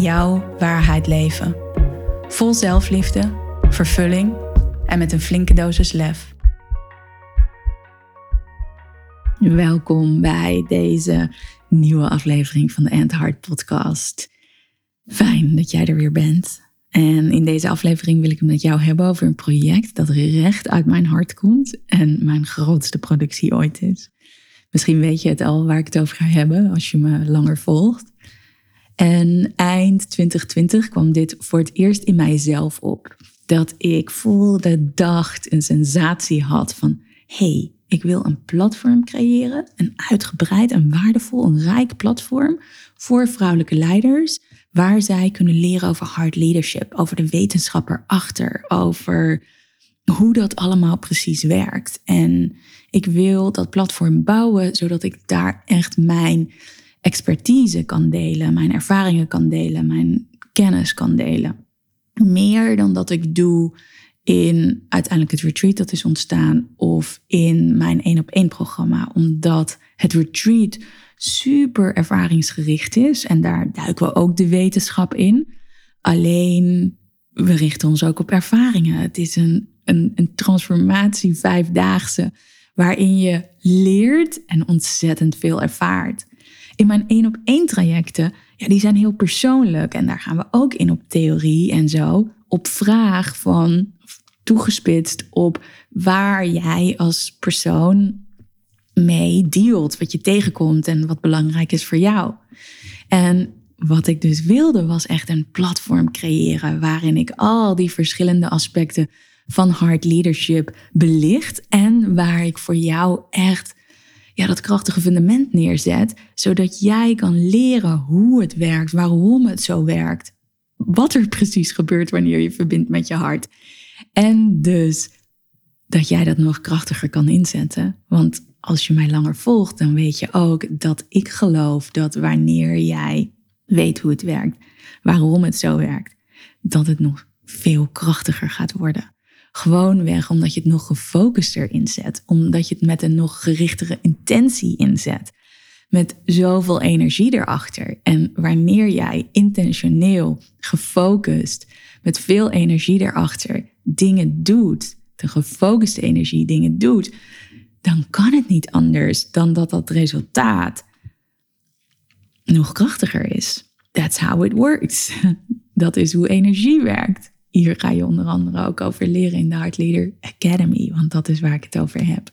jouw waarheid leven. Vol zelfliefde, vervulling en met een flinke dosis lef. Welkom bij deze nieuwe aflevering van de End Heart Podcast. Fijn dat jij er weer bent. En in deze aflevering wil ik het met jou hebben over een project dat recht uit mijn hart komt en mijn grootste productie ooit is. Misschien weet je het al waar ik het over ga hebben als je me langer volgt. En eind 2020 kwam dit voor het eerst in mijzelf op. Dat ik voelde, dacht, een sensatie had van: hey, ik wil een platform creëren. Een uitgebreid en waardevol, een rijk platform voor vrouwelijke leiders. Waar zij kunnen leren over hard leadership, over de wetenschap erachter, over hoe dat allemaal precies werkt. En ik wil dat platform bouwen zodat ik daar echt mijn expertise kan delen, mijn ervaringen kan delen, mijn kennis kan delen. Meer dan dat ik doe in uiteindelijk het retreat dat is ontstaan of in mijn één op één programma, omdat het retreat super ervaringsgericht is en daar duiken we ook de wetenschap in. Alleen we richten ons ook op ervaringen. Het is een, een, een transformatie vijfdaagse waarin je leert en ontzettend veel ervaart. In mijn één op één trajecten, ja, die zijn heel persoonlijk. En daar gaan we ook in op theorie en zo. Op vraag van toegespitst op waar jij als persoon mee dealt. Wat je tegenkomt en wat belangrijk is voor jou. En wat ik dus wilde was echt een platform creëren waarin ik al die verschillende aspecten van hard leadership belicht en waar ik voor jou echt ja, dat krachtige fundament neerzet, zodat jij kan leren hoe het werkt, waarom het zo werkt, wat er precies gebeurt wanneer je verbindt met je hart. En dus dat jij dat nog krachtiger kan inzetten. Want als je mij langer volgt, dan weet je ook dat ik geloof dat wanneer jij weet hoe het werkt, waarom het zo werkt, dat het nog veel krachtiger gaat worden. Gewoonweg omdat je het nog gefocuster inzet. Omdat je het met een nog gerichtere intentie inzet. Met zoveel energie erachter. En wanneer jij intentioneel, gefocust, met veel energie erachter dingen doet, de gefocuste energie dingen doet, dan kan het niet anders dan dat dat resultaat nog krachtiger is. That's how it works. Dat is hoe energie werkt. Hier ga je onder andere ook over leren in de Heart Leader Academy, want dat is waar ik het over heb.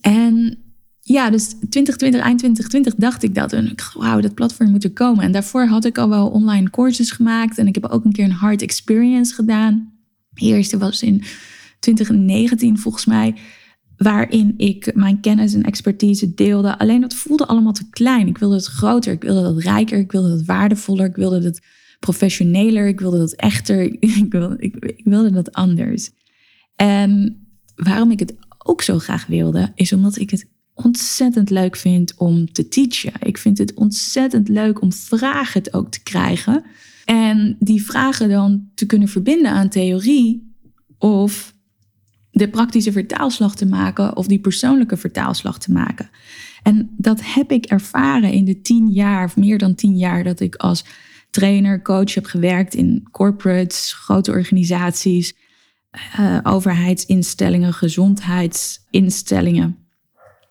En ja, dus 2020, eind 2020 dacht ik dat. En ik wauw, dat platform moet er komen. En daarvoor had ik al wel online courses gemaakt. En ik heb ook een keer een hard experience gedaan. De eerste was in 2019 volgens mij. Waarin ik mijn kennis en expertise deelde. Alleen dat voelde allemaal te klein. Ik wilde het groter, ik wilde het rijker, ik wilde het waardevoller, ik wilde het professioneler, ik wilde dat echter, ik wilde, ik, ik wilde dat anders. En waarom ik het ook zo graag wilde, is omdat ik het ontzettend leuk vind om te teachen. Ik vind het ontzettend leuk om vragen ook te krijgen. En die vragen dan te kunnen verbinden aan theorie of de praktische vertaalslag te maken of die persoonlijke vertaalslag te maken. En dat heb ik ervaren in de tien jaar, of meer dan tien jaar, dat ik als trainer, coach heb gewerkt in corporates, grote organisaties, uh, overheidsinstellingen, gezondheidsinstellingen,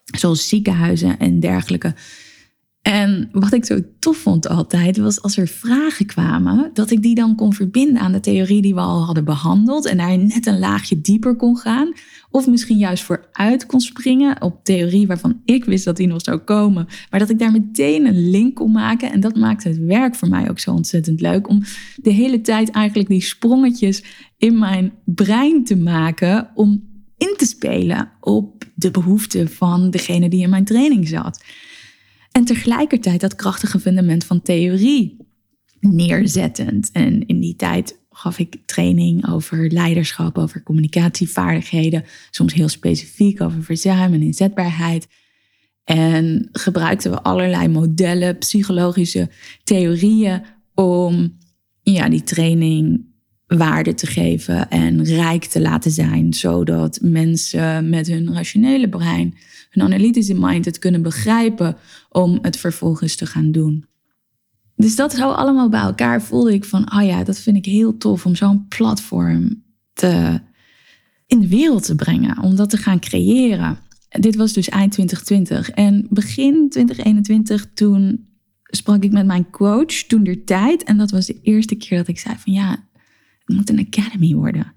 zoals ziekenhuizen en dergelijke. En wat ik zo tof vond altijd, was als er vragen kwamen, dat ik die dan kon verbinden aan de theorie die we al hadden behandeld en daar net een laagje dieper kon gaan. Of misschien juist vooruit kon springen op theorie waarvan ik wist dat die nog zou komen. Maar dat ik daar meteen een link kon maken. En dat maakte het werk voor mij ook zo ontzettend leuk. Om de hele tijd eigenlijk die sprongetjes in mijn brein te maken. Om in te spelen op de behoeften van degene die in mijn training zat. En tegelijkertijd dat krachtige fundament van theorie. neerzettend. En in die tijd gaf ik training over leiderschap, over communicatievaardigheden, soms heel specifiek over verzuim en inzetbaarheid. En gebruikten we allerlei modellen, psychologische theorieën om ja, die training waarde te geven en rijk te laten zijn, zodat mensen met hun rationele brein, hun analytische mind het kunnen begrijpen om het vervolgens te gaan doen. Dus dat zo allemaal bij elkaar voelde ik van, oh ja, dat vind ik heel tof om zo'n platform te, in de wereld te brengen, om dat te gaan creëren. Dit was dus eind 2020. En begin 2021, toen sprak ik met mijn coach, toen der tijd. En dat was de eerste keer dat ik zei van, ja, het moet een academy worden.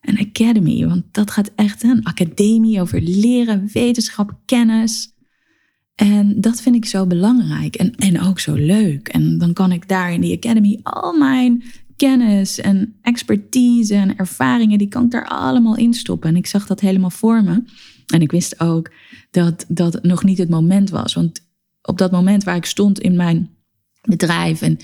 Een academy, want dat gaat echt een academie over leren, wetenschap, kennis. En dat vind ik zo belangrijk en, en ook zo leuk. En dan kan ik daar in die academy al mijn kennis en expertise en ervaringen, die kan ik daar allemaal in stoppen. En ik zag dat helemaal voor me. En ik wist ook dat dat nog niet het moment was. Want op dat moment waar ik stond in mijn bedrijf en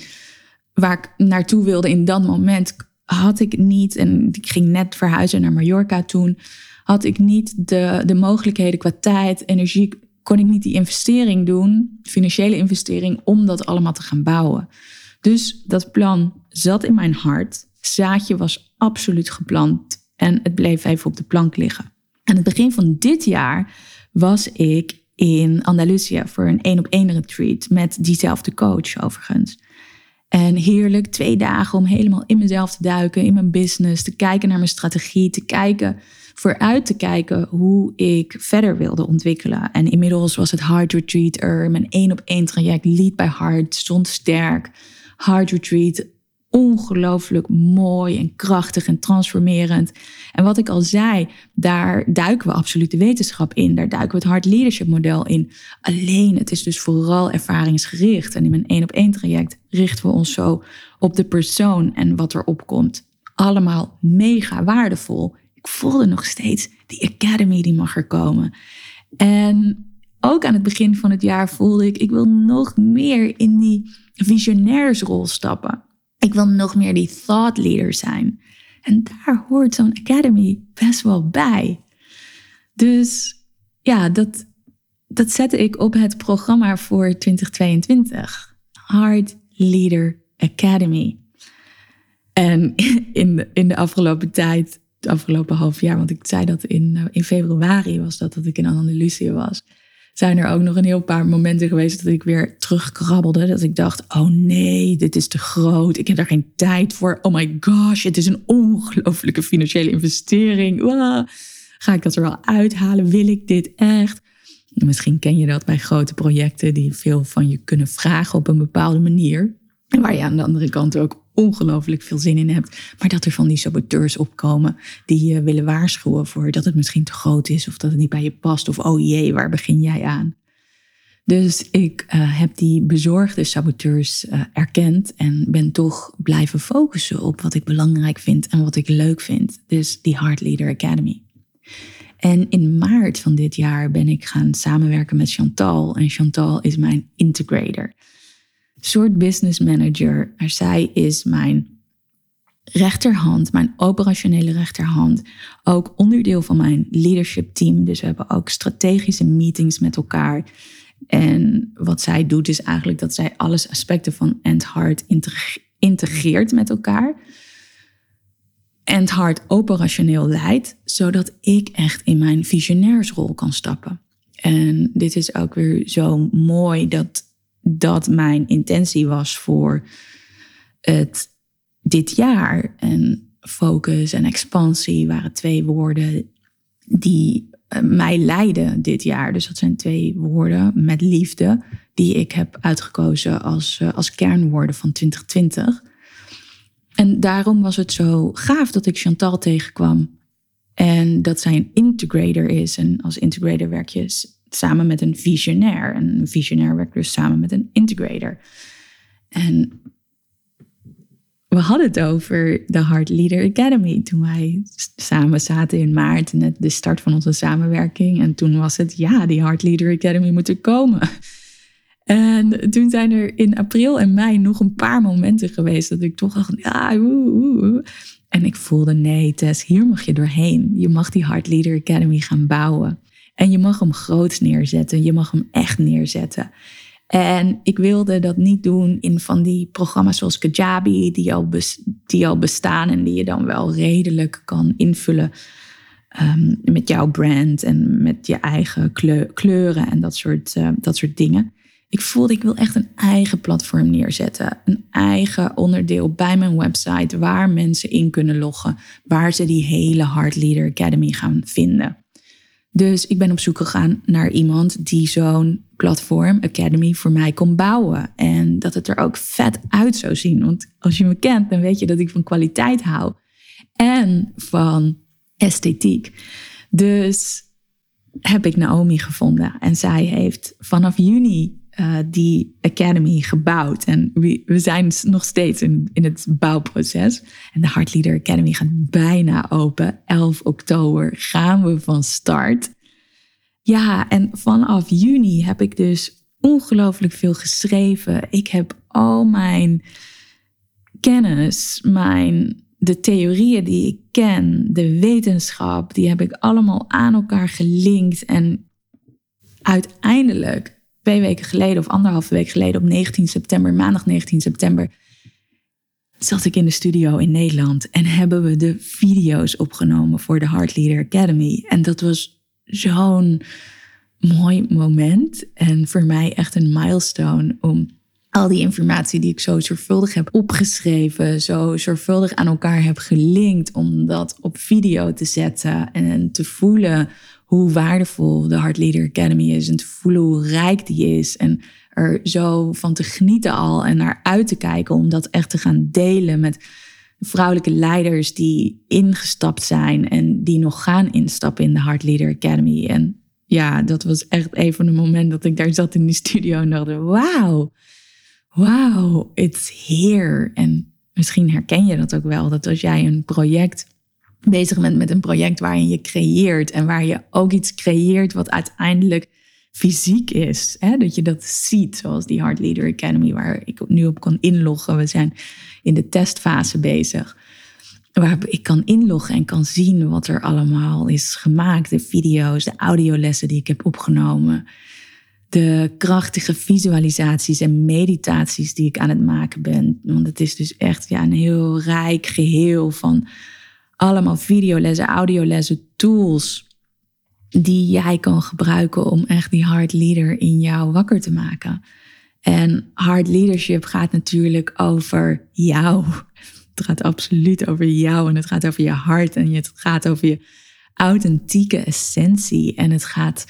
waar ik naartoe wilde in dat moment, had ik niet, en ik ging net verhuizen naar Mallorca toen, had ik niet de, de mogelijkheden qua tijd, energie, kon ik niet die investering doen, financiële investering, om dat allemaal te gaan bouwen. Dus dat plan zat in mijn hart. Zaadje was absoluut geplant en het bleef even op de plank liggen. Aan het begin van dit jaar was ik in Andalusië voor een één op één retreat met diezelfde coach overigens. En heerlijk, twee dagen om helemaal in mezelf te duiken, in mijn business, te kijken naar mijn strategie, te kijken, vooruit te kijken hoe ik verder wilde ontwikkelen. En inmiddels was het Hard Retreat er, mijn één op één traject, Lead by Heart, stond sterk. Hard Retreat, ongelooflijk mooi en krachtig en transformerend. En wat ik al zei, daar duiken we absoluut de wetenschap in. Daar duiken we het hard leadership model in. Alleen, het is dus vooral ervaringsgericht. En in mijn één op één traject richten we ons zo op de persoon en wat er opkomt. Allemaal mega waardevol. Ik voelde nog steeds, die academy die mag er komen. En ook aan het begin van het jaar voelde ik, ik wil nog meer in die visionairsrol stappen. Ik wil nog meer die thought leader zijn. En daar hoort zo'n academy best wel bij. Dus ja, dat, dat zette ik op het programma voor 2022. Hard Leader Academy. En in de, in de afgelopen tijd, het afgelopen half jaar, want ik zei dat in, in februari was dat, dat ik in Andalusië was zijn er ook nog een heel paar momenten geweest dat ik weer terugkrabbelde. Dat ik dacht, oh nee, dit is te groot. Ik heb daar geen tijd voor. Oh my gosh, het is een ongelofelijke financiële investering. Ga ik dat er wel uithalen? Wil ik dit echt? Misschien ken je dat bij grote projecten die veel van je kunnen vragen op een bepaalde manier. En waar je aan de andere kant ook ongelooflijk veel zin in hebt. Maar dat er van die saboteurs opkomen die je willen waarschuwen voor dat het misschien te groot is of dat het niet bij je past. Of oh jee, waar begin jij aan? Dus ik uh, heb die bezorgde saboteurs uh, erkend en ben toch blijven focussen op wat ik belangrijk vind en wat ik leuk vind. Dus die Heart Leader Academy. En in maart van dit jaar ben ik gaan samenwerken met Chantal. En Chantal is mijn integrator soort business manager. Maar zij is mijn rechterhand, mijn operationele rechterhand. Ook onderdeel van mijn leadership team. Dus we hebben ook strategische meetings met elkaar. En wat zij doet is eigenlijk dat zij alles aspecten van End Heart integreert met elkaar. End Heart operationeel leidt, zodat ik echt in mijn visionairsrol kan stappen. En dit is ook weer zo mooi dat dat mijn intentie was voor het, dit jaar. En focus en expansie waren twee woorden die eh, mij leiden dit jaar. Dus dat zijn twee woorden met liefde die ik heb uitgekozen als, eh, als kernwoorden van 2020. En daarom was het zo gaaf dat ik Chantal tegenkwam. En dat zij een integrator is. En als integrator werk je samen met een visionair. En een visionair werkt dus samen met een integrator. En we hadden het over de Heart Leader Academy toen wij samen zaten in maart, net de start van onze samenwerking. En toen was het, ja, die Heart Leader Academy moet er komen. En toen zijn er in april en mei nog een paar momenten geweest dat ik toch dacht, ja, En ik voelde, nee Tess, hier mag je doorheen. Je mag die Heart Leader Academy gaan bouwen. En je mag hem groots neerzetten. Je mag hem echt neerzetten. En ik wilde dat niet doen in van die programma's zoals Kajabi, die al, die al bestaan en die je dan wel redelijk kan invullen um, met jouw brand en met je eigen kleuren en dat soort, uh, dat soort dingen. Ik voelde, ik wil echt een eigen platform neerzetten. Een eigen onderdeel bij mijn website waar mensen in kunnen loggen. Waar ze die hele Heart Leader Academy gaan vinden. Dus ik ben op zoek gegaan naar iemand die zo'n platform, Academy, voor mij kon bouwen. En dat het er ook vet uit zou zien. Want als je me kent, dan weet je dat ik van kwaliteit hou. En van esthetiek. Dus heb ik Naomi gevonden. En zij heeft vanaf juni uh, die Academy gebouwd. En we, we zijn nog steeds in, in het bouwproces. En de Heart Leader Academy gaat bijna open. 11 oktober gaan we van start. Ja, en vanaf juni heb ik dus ongelooflijk veel geschreven. Ik heb al mijn kennis, mijn, de theorieën die ik ken, de wetenschap, die heb ik allemaal aan elkaar gelinkt. En uiteindelijk twee weken geleden of anderhalve week geleden op 19 september, maandag 19 september, zat ik in de studio in Nederland en hebben we de video's opgenomen voor de Heart Leader Academy. En dat was zo'n mooi moment en voor mij echt een milestone om al die informatie die ik zo zorgvuldig heb opgeschreven, zo zorgvuldig aan elkaar heb gelinkt, om dat op video te zetten en te voelen hoe waardevol de Heart Leader Academy is en te voelen hoe rijk die is en er zo van te genieten al en naar uit te kijken om dat echt te gaan delen met vrouwelijke leiders die ingestapt zijn en die nog gaan instappen in de Heart Leader Academy. En ja, dat was echt even een moment dat ik daar zat in die studio en dacht, wauw, wauw, it's here. En misschien herken je dat ook wel, dat als jij een project bezig bent met een project waarin je creëert en waar je ook iets creëert wat uiteindelijk fysiek is. Hè? Dat je dat ziet, zoals die Heart Leader Academy, waar ik nu op kan inloggen. We zijn in de testfase bezig. Waar ik kan inloggen en kan zien wat er allemaal is gemaakt. De video's, de audiolessen die ik heb opgenomen. De krachtige visualisaties en meditaties die ik aan het maken ben. Want het is dus echt ja, een heel rijk geheel van allemaal videolessen, audiolessen, tools die jij kan gebruiken om echt die hard leader in jou wakker te maken. En hard leadership gaat natuurlijk over jou. Het gaat absoluut over jou en het gaat over je hart en het gaat over je authentieke essentie en het gaat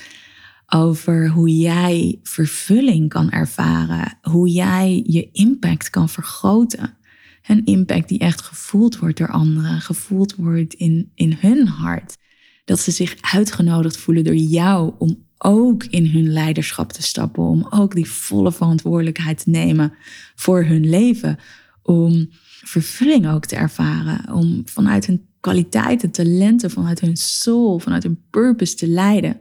over hoe jij vervulling kan ervaren, hoe jij je impact kan vergroten. Een impact die echt gevoeld wordt door anderen, gevoeld wordt in, in hun hart. Dat ze zich uitgenodigd voelen door jou om ook in hun leiderschap te stappen, om ook die volle verantwoordelijkheid te nemen voor hun leven, om vervulling ook te ervaren, om vanuit hun kwaliteiten, talenten, vanuit hun soul, vanuit hun purpose te leiden.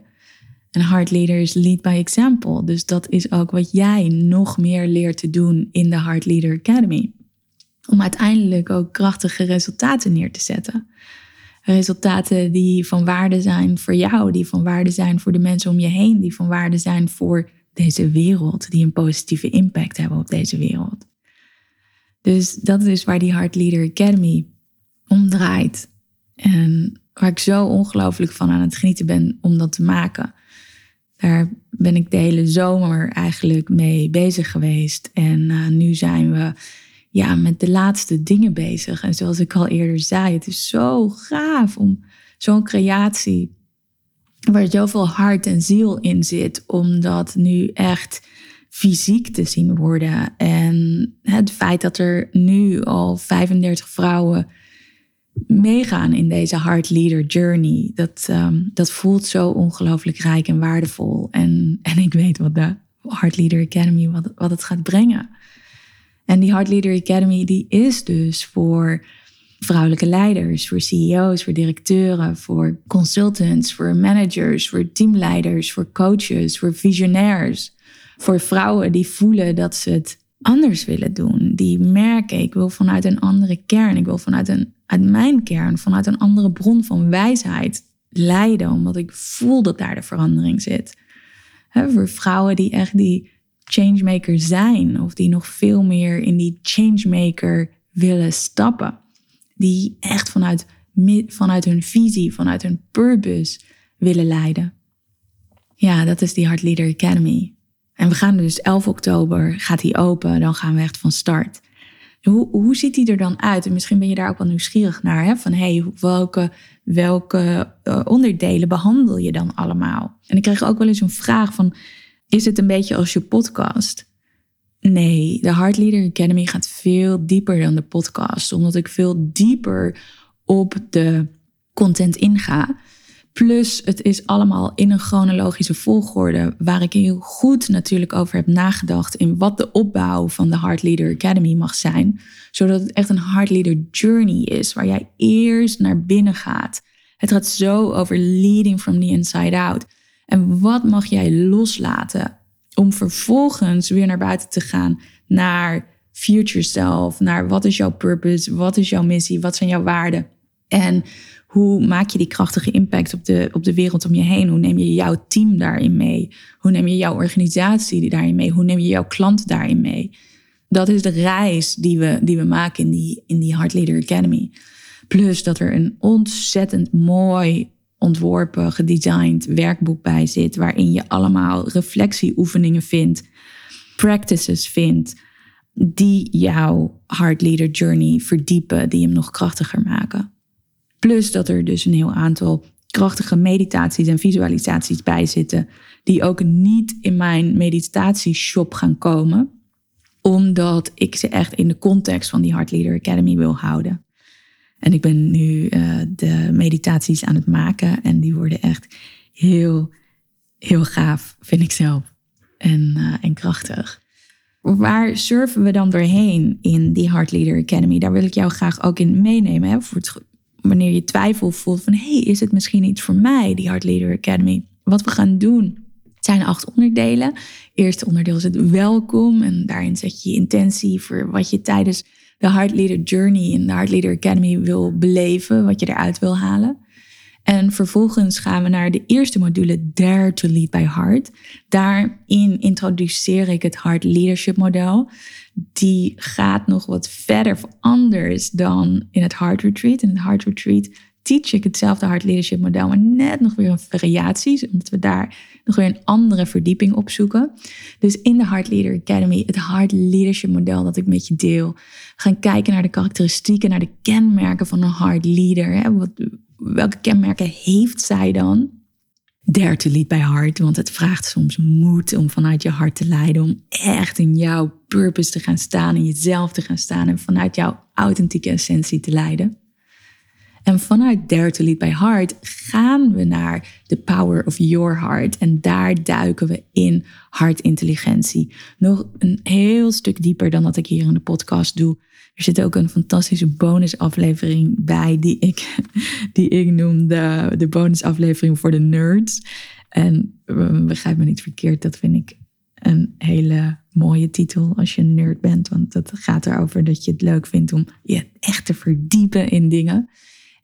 En Heart Leaders lead by example. Dus dat is ook wat jij nog meer leert te doen in de Heart Leader Academy om uiteindelijk ook krachtige resultaten neer te zetten. Resultaten die van waarde zijn voor jou, die van waarde zijn voor de mensen om je heen, die van waarde zijn voor deze wereld, die een positieve impact hebben op deze wereld. Dus dat is waar die Heart Leader Academy om draait. En waar ik zo ongelooflijk van aan het genieten ben om dat te maken. Daar ben ik de hele zomer eigenlijk mee bezig geweest. En uh, nu zijn we ja, met de laatste dingen bezig. En zoals ik al eerder zei, het is zo gaaf om zo'n creatie, waar zoveel hart en ziel in zit, om dat nu echt fysiek te zien worden. En het feit dat er nu al 35 vrouwen meegaan in deze Heart Leader Journey, dat, um, dat voelt zo ongelooflijk rijk en waardevol. En, en ik weet wat de Heart Leader Academy, wat, wat het gaat brengen. En die Heart Leader Academy die is dus voor vrouwelijke leiders, voor CEO's, voor directeuren, voor consultants, voor managers, voor teamleiders, voor coaches, voor visionairs, Voor vrouwen die voelen dat ze het anders willen doen. Die merken, ik wil vanuit een andere kern. Ik wil vanuit, een, uit mijn kern, vanuit een andere bron van wijsheid leiden. Omdat ik voel dat daar de verandering zit. voor vrouwen die echt die changemaker zijn. Of die nog veel meer in die changemaker willen stappen. Die echt vanuit, vanuit hun visie, vanuit hun purpose willen leiden. Ja, dat is die Heart Leader Academy. En we gaan dus 11 oktober, gaat die open, dan gaan we echt van start. Hoe, hoe ziet die er dan uit? En misschien ben je daar ook wel nieuwsgierig naar. Hè? Van hey, welke, welke uh, onderdelen behandel je dan allemaal? En ik kreeg ook wel eens een vraag van, is het een beetje als je podcast? Nee, de Heart Leader Academy gaat veel dieper dan de podcast. Omdat ik veel dieper op de content inga. Plus, het is allemaal in een chronologische volgorde, waar ik heel goed natuurlijk over heb nagedacht in wat de opbouw van de Heart Leader Academy mag zijn. Zodat het echt een Heart Leader Journey is, waar jij eerst naar binnen gaat. Het gaat zo over leading from the inside out. En wat mag jij loslaten om vervolgens weer naar buiten te gaan naar future self, naar wat is jouw purpose, wat is jouw missie, wat zijn jouw waarden. En hoe maak je die krachtige impact op de, op de wereld om je heen? Hoe neem je jouw team daarin mee? Hoe neem je jouw organisatie daarin mee? Hoe neem je jouw klant daarin mee? Dat is de reis die we, die we maken in die, in die Heart Leader Academy. Plus dat er een ontzettend mooi ontworpen, gedesigned werkboek bij zit, waarin je allemaal reflectieoefeningen vindt, practices vindt, die jouw Heart Leader Journey verdiepen, die hem nog krachtiger maken. Plus dat er dus een heel aantal krachtige meditaties en visualisaties bij zitten, die ook niet in mijn meditatieshop gaan komen, omdat ik ze echt in de context van die Heart Leader Academy wil houden. En ik ben nu uh, de meditaties aan het maken en die worden echt heel, heel gaaf, vind ik zelf. En, uh, en krachtig. Waar surfen we dan doorheen in die Heart Leader Academy? Daar wil ik jou graag ook in meenemen. Hè, voor wanneer je twijfel voelt van... hey, is het misschien iets voor mij, die Heart Leader Academy? Wat we gaan doen zijn acht onderdelen. Eerste onderdeel is het welkom. En daarin zet je je intentie voor wat je tijdens de Heart Leader Journey in de Heart Leader Academy wil beleven, wat je eruit wil halen. En vervolgens gaan we naar de eerste module, Dare to Lead by Heart. Daarin introduceer ik het Heart Leadership model. Die gaat nog wat verder anders dan in het Heart Retreat. In het Heart Retreat teach ik hetzelfde Heart Leadership model, maar net nog weer een variaties, omdat we daar nog weer een andere verdieping op zoeken. Dus in de Heart Leader Academy, het Heart Leadership model dat ik met je deel, gaan kijken naar de karakteristieken, naar de kenmerken van een Heart Leader. Hè? Wat, welke kenmerken heeft zij dan? To lead by heart, want het vraagt soms moed om vanuit je hart te leiden, om echt in jouw purpose te gaan staan, in jezelf te gaan staan en vanuit jouw authentieke essentie te leiden. En vanuit Dare to Lead by Heart gaan we naar the power of your heart. En daar duiken we in hartintelligentie. Nog een heel stuk dieper dan dat ik hier in de podcast doe. Er zit ook een fantastische bonusaflevering bij die ik, die ik noem de, de bonusaflevering voor de nerds. En eh, begrijp me niet verkeerd, dat vind ik een hele mooie titel als je een nerd bent. Want dat gaat erover dat je het leuk vindt om je echt te verdiepen in dingen.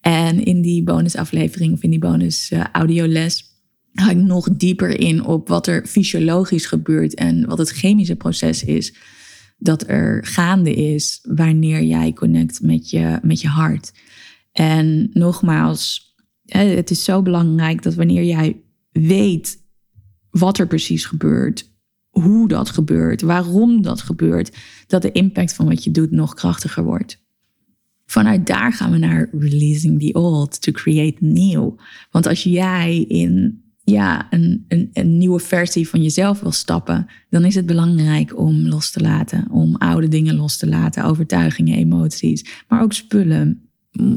En in die bonusaflevering of in die bonus uh, audioles ga ik nog dieper in op wat er fysiologisch gebeurt en wat het chemische proces is dat er gaande is wanneer jij connect met je, met je hart. En nogmaals, het is zo belangrijk dat wanneer jij weet wat er precies gebeurt, hoe dat gebeurt, waarom dat gebeurt, dat de impact van wat je doet nog krachtiger wordt. Vanuit daar gaan we naar releasing the old to create new. Want als jij in ja, een, een, een, nieuwe versie van jezelf wil stappen, dan is het belangrijk om los te laten. Om oude dingen los te laten, overtuigingen, emoties, maar ook spullen,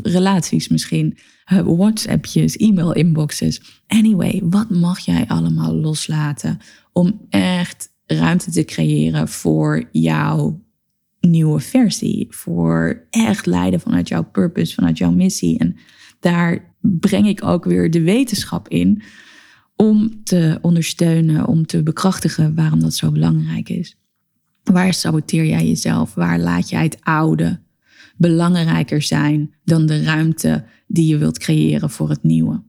relaties misschien, uh, WhatsAppjes, e-mail-inboxes. Anyway, wat mag jij allemaal loslaten om echt ruimte te creëren voor jouw nieuwe versie. Voor echt leiden vanuit jouw purpose, vanuit jouw missie. En daar breng ik ook weer de wetenschap in. om te ondersteunen, om te bekrachtigen waarom dat zo belangrijk is. Waar saboteer jij jezelf? Waar laat jij het oude belangrijker zijn dan de ruimte die je wilt creëren voor het nieuwe?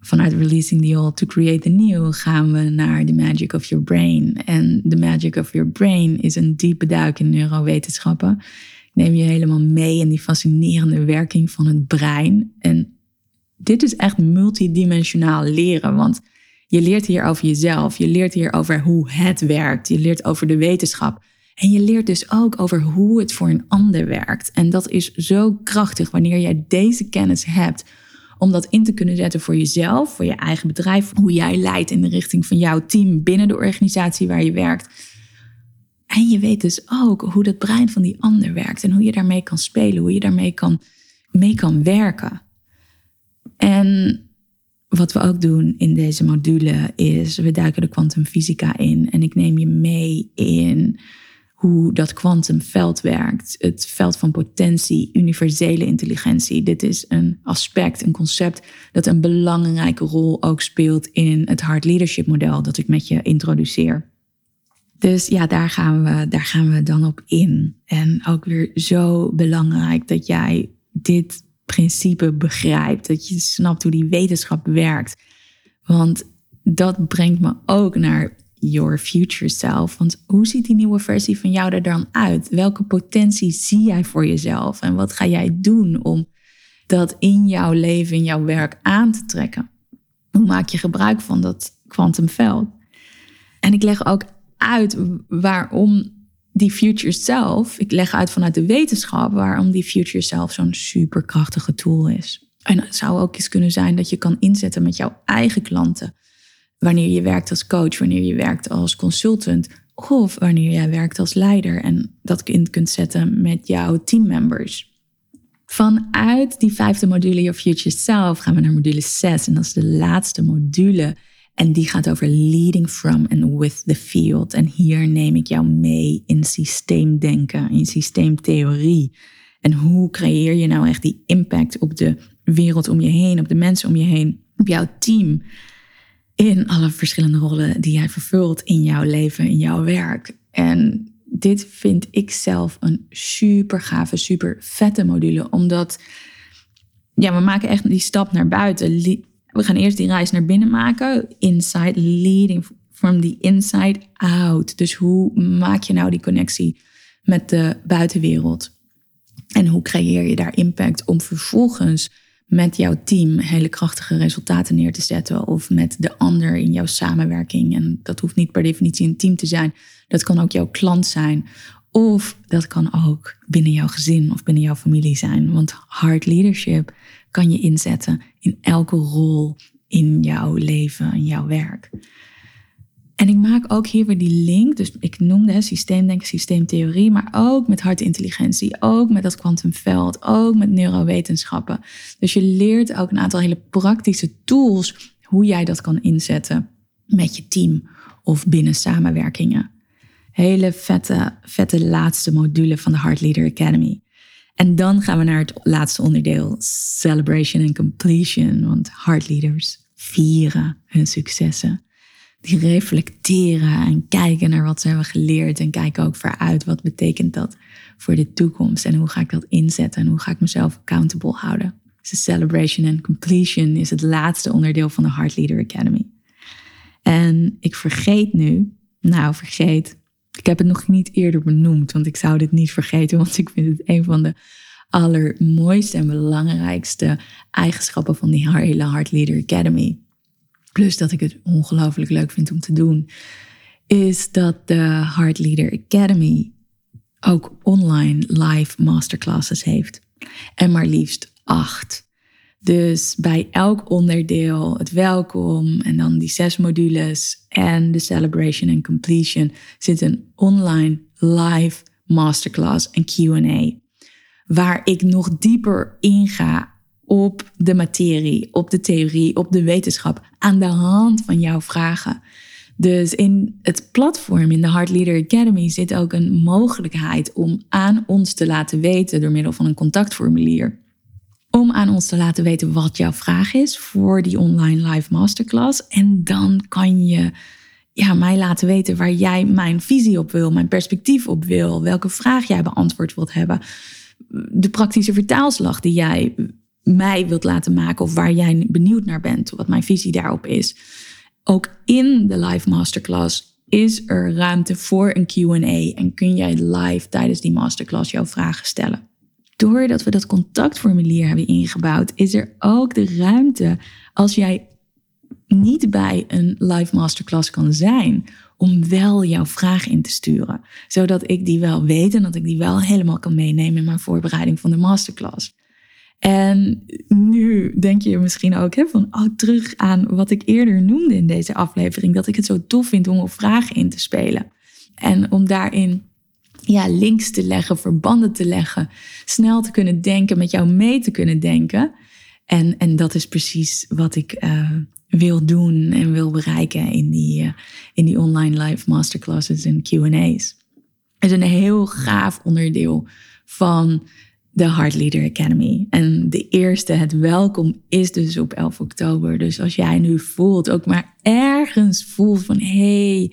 Vanuit Releasing the Old to Create the New gaan we naar The Magic of Your Brain. En The Magic of Your Brain is een diepe duik in neurowetenschappen. Ik neem je helemaal mee in die fascinerende werking van het brein. En dit is echt multidimensionaal leren, want je leert hier over jezelf, je leert hier over hoe het werkt, je leert over de wetenschap. En je leert dus ook over hoe het voor een ander werkt. En dat is zo krachtig wanneer jij deze kennis hebt om dat in te kunnen zetten voor jezelf, voor je eigen bedrijf, hoe jij leidt in de richting van jouw team binnen de organisatie waar je werkt. En je weet dus ook hoe dat brein van die ander werkt en hoe je daarmee kan spelen, hoe je daarmee kan, mee kan werken. En wat we ook doen in deze module is, we duiken de kwantumfysica in en ik neem je mee in hoe dat kwantumveld werkt. Het veld van potentie, universele intelligentie. Dit is een aspect, een concept dat een belangrijke rol ook speelt in het hard leadership model dat ik met je introduceer. Dus ja, daar gaan, we, daar gaan we dan op in. En ook weer zo belangrijk dat jij dit principe begrijpt. Dat je snapt hoe die wetenschap werkt. Want dat brengt me ook naar your future self. Want hoe ziet die nieuwe versie van jou er dan uit? Welke potentie zie jij voor jezelf? En wat ga jij doen om dat in jouw leven, in jouw werk aan te trekken? Hoe maak je gebruik van dat kwantumveld? En ik leg ook uit waarom die future self, ik leg uit vanuit de wetenschap waarom die future self zo'n superkrachtige tool is. En het zou ook eens kunnen zijn dat je kan inzetten met jouw eigen klanten. Wanneer je werkt als coach, wanneer je werkt als consultant of wanneer jij werkt als leider en dat in kunt zetten met jouw teammembers. Vanuit die vijfde module Your Future Self gaan we naar module 6 en dat is de laatste module. En die gaat over leading from and with the field. En hier neem ik jou mee in systeemdenken, in systeemtheorie. En hoe creëer je nou echt die impact op de wereld om je heen, op de mensen om je heen, op jouw team. In alle verschillende rollen die jij vervult in jouw leven, in jouw werk. En dit vind ik zelf een super gave, super vette module. Omdat ja, we maken echt die stap naar buiten we gaan eerst die reis naar binnen maken. Inside, leading from the inside out. Dus hoe maak je nou die connectie met de buitenwereld? En hoe creëer je daar impact om vervolgens met jouw team hele krachtige resultaten neer te zetten? Of met de ander in jouw samenwerking. En dat hoeft niet per definitie een team te zijn. Dat kan ook jouw klant zijn. Of dat kan ook binnen jouw gezin of binnen jouw familie zijn. Want hard leadership kan je inzetten in elke rol in jouw leven, in jouw werk. En ik maak ook hier weer die link. Dus ik noemde systeemdenken, systeemtheorie, maar ook met hartintelligentie, ook met dat kwantumveld, ook met neurowetenschappen. Dus je leert ook een aantal hele praktische tools hoe jij dat kan inzetten met je team of binnen samenwerkingen. Hele vette, vette laatste module van de Heart Leader Academy. En dan gaan we naar het laatste onderdeel, celebration and completion. Want heartleaders vieren hun successen. Reflecteren en kijken naar wat ze hebben geleerd en kijken ook vooruit. Wat betekent dat voor de toekomst en hoe ga ik dat inzetten en hoe ga ik mezelf accountable houden. Dus celebration and completion is het laatste onderdeel van de Heart Leader Academy. En ik vergeet nu, nou vergeet, ik heb het nog niet eerder benoemd, want ik zou dit niet vergeten, want ik vind het een van de allermooiste en belangrijkste eigenschappen van die hele Heart Leader Academy. Plus dat ik het ongelooflijk leuk vind om te doen, is dat de Heart Leader Academy ook online live masterclasses heeft. En maar liefst acht. Dus bij elk onderdeel het welkom en dan die zes modules en de celebration en completion zit een online live masterclass en QA. Waar ik nog dieper inga op de materie, op de theorie, op de wetenschap aan de hand van jouw vragen. Dus in het platform, in de Heart Leader Academy, zit ook een mogelijkheid om aan ons te laten weten door middel van een contactformulier om aan ons te laten weten wat jouw vraag is voor die online live masterclass. En dan kan je ja, mij laten weten waar jij mijn visie op wil, mijn perspectief op wil, welke vraag jij beantwoord wilt hebben, de praktische vertaalslag die jij mij wilt laten maken of waar jij benieuwd naar bent, wat mijn visie daarop is. Ook in de live masterclass is er ruimte voor een QA en kun jij live tijdens die masterclass jouw vragen stellen. Doordat we dat contactformulier hebben ingebouwd, is er ook de ruimte als jij niet bij een live masterclass kan zijn, om wel jouw vraag in te sturen. Zodat ik die wel weet en dat ik die wel helemaal kan meenemen in mijn voorbereiding van de masterclass. En nu denk je misschien ook hè, van oh, terug aan wat ik eerder noemde in deze aflevering, dat ik het zo tof vind om op vragen in te spelen. En om daarin ja, links te leggen, verbanden te leggen, snel te kunnen denken, met jou mee te kunnen denken. En, en dat is precies wat ik uh, wil doen en wil bereiken in die, uh, in die online live masterclasses en QA's. Het is een heel gaaf onderdeel van de Heart Leader Academy. En de eerste, het welkom, is dus op 11 oktober. Dus als jij nu voelt, ook maar ergens voelt van hey,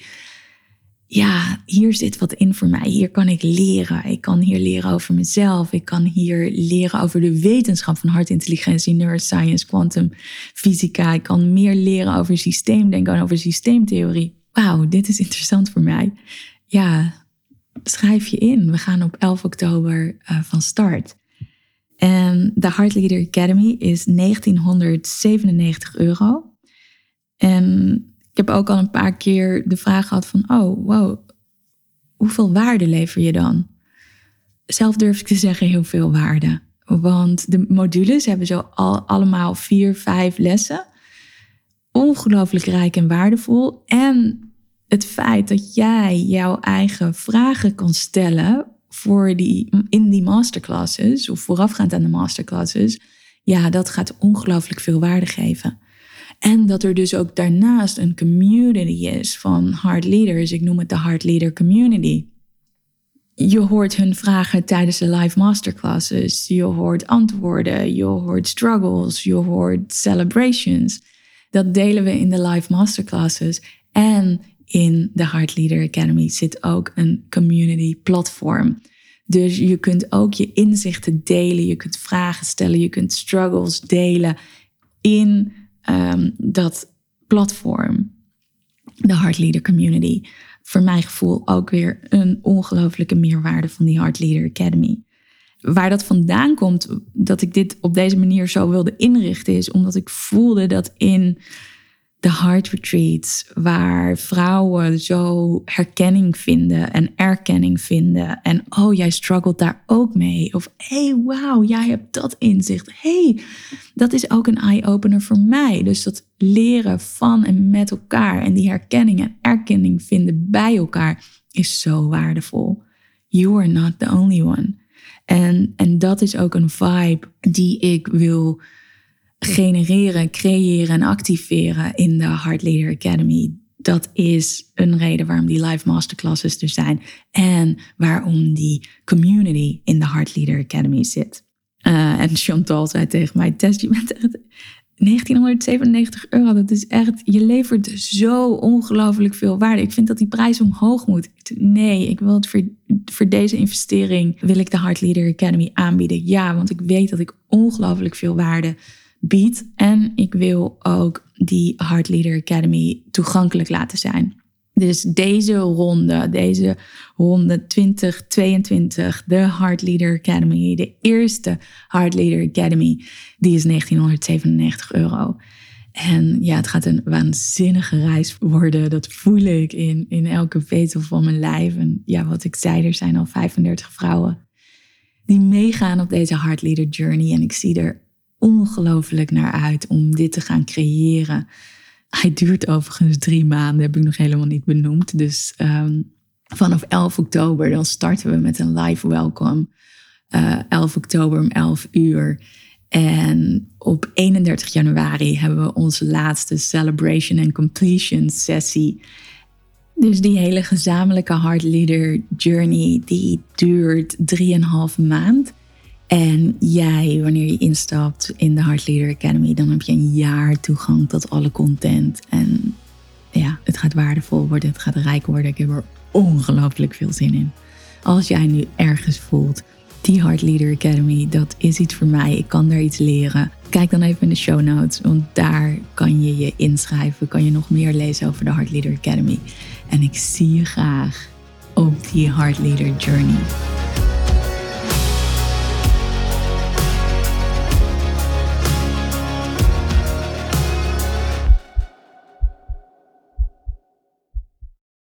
ja, hier zit wat in voor mij. Hier kan ik leren. Ik kan hier leren over mezelf. Ik kan hier leren over de wetenschap van hartintelligentie, neuroscience, quantum fysica. Ik kan meer leren over systeemdenken en over systeemtheorie. Wauw, dit is interessant voor mij. Ja, schrijf je in. We gaan op 11 oktober uh, van start. En de Heart Leader Academy is 1997 euro. En ik heb ook al een paar keer de vraag gehad van, oh wow, hoeveel waarde lever je dan? Zelf durf ik te zeggen heel veel waarde. Want de modules hebben zo al, allemaal vier, vijf lessen. Ongelooflijk rijk en waardevol. En het feit dat jij jouw eigen vragen kan stellen voor die, in die masterclasses of voorafgaand aan de masterclasses, ja, dat gaat ongelooflijk veel waarde geven. En dat er dus ook daarnaast een community is van hard leaders. Ik noem het de hard leader community. Je hoort hun vragen tijdens de live masterclasses. Je hoort antwoorden. Je hoort struggles. Je hoort celebrations. Dat delen we in de live masterclasses. En in de Heart Leader Academy zit ook een community platform. Dus je kunt ook je inzichten delen, je kunt vragen stellen, je kunt struggles delen in um, dat platform. De Heart Leader Community. Voor mijn gevoel ook weer een ongelofelijke meerwaarde van die Heart Leader Academy. Waar dat vandaan komt, dat ik dit op deze manier zo wilde inrichten, is omdat ik voelde dat in de heart retreats, waar vrouwen zo herkenning vinden en erkenning vinden. En oh, jij struggelt daar ook mee. Of hey, wauw, jij hebt dat inzicht. hey, dat is ook een eye-opener voor mij. Dus dat leren van en met elkaar en die herkenning en erkenning vinden bij elkaar is zo waardevol. You are not the only one. En, en dat is ook een vibe die ik wil genereren, creëren en activeren in de Heart Leader Academy. Dat is een reden waarom die live masterclasses er zijn en waarom die community in de Heart Leader Academy zit. Uh, en Chantal zei tegen mij: Tess, je bent echt 1997 euro. Dat is echt, je levert zo ongelooflijk veel waarde. Ik vind dat die prijs omhoog moet. Nee, ik wil het voor, voor deze investering wil ik de Heart Leader Academy aanbieden. Ja, want ik weet dat ik ongelooflijk veel waarde bied. En ik wil ook die Heart Leader Academy toegankelijk laten zijn. Dus deze ronde, deze ronde 2022, de Heart Leader Academy, de eerste Heart Leader Academy, die is 1997 euro. En ja, het gaat een waanzinnige reis worden. Dat voel ik in, in elke vezel van mijn lijf. En ja, wat ik zei, er zijn al 35 vrouwen die meegaan op deze Heart Leader Journey. En ik zie er ongelooflijk naar uit om dit te gaan creëren. Hij duurt overigens drie maanden, heb ik nog helemaal niet benoemd. Dus um, vanaf 11 oktober dan starten we met een live welcome. Uh, 11 oktober om 11 uur. En op 31 januari hebben we onze laatste Celebration and Completion sessie. Dus die hele gezamenlijke Heart Leader Journey, die duurt 3,5 maand. En jij, wanneer je instapt in de Heart Leader Academy, dan heb je een jaar toegang tot alle content. En ja, het gaat waardevol worden, het gaat rijk worden. Ik heb er ongelooflijk veel zin in. Als jij nu ergens voelt, die Heart Leader Academy, dat is iets voor mij. Ik kan daar iets leren. Kijk dan even in de show notes, want daar kan je je inschrijven. Kan je nog meer lezen over de Heart Leader Academy. En ik zie je graag op die Heart Leader Journey.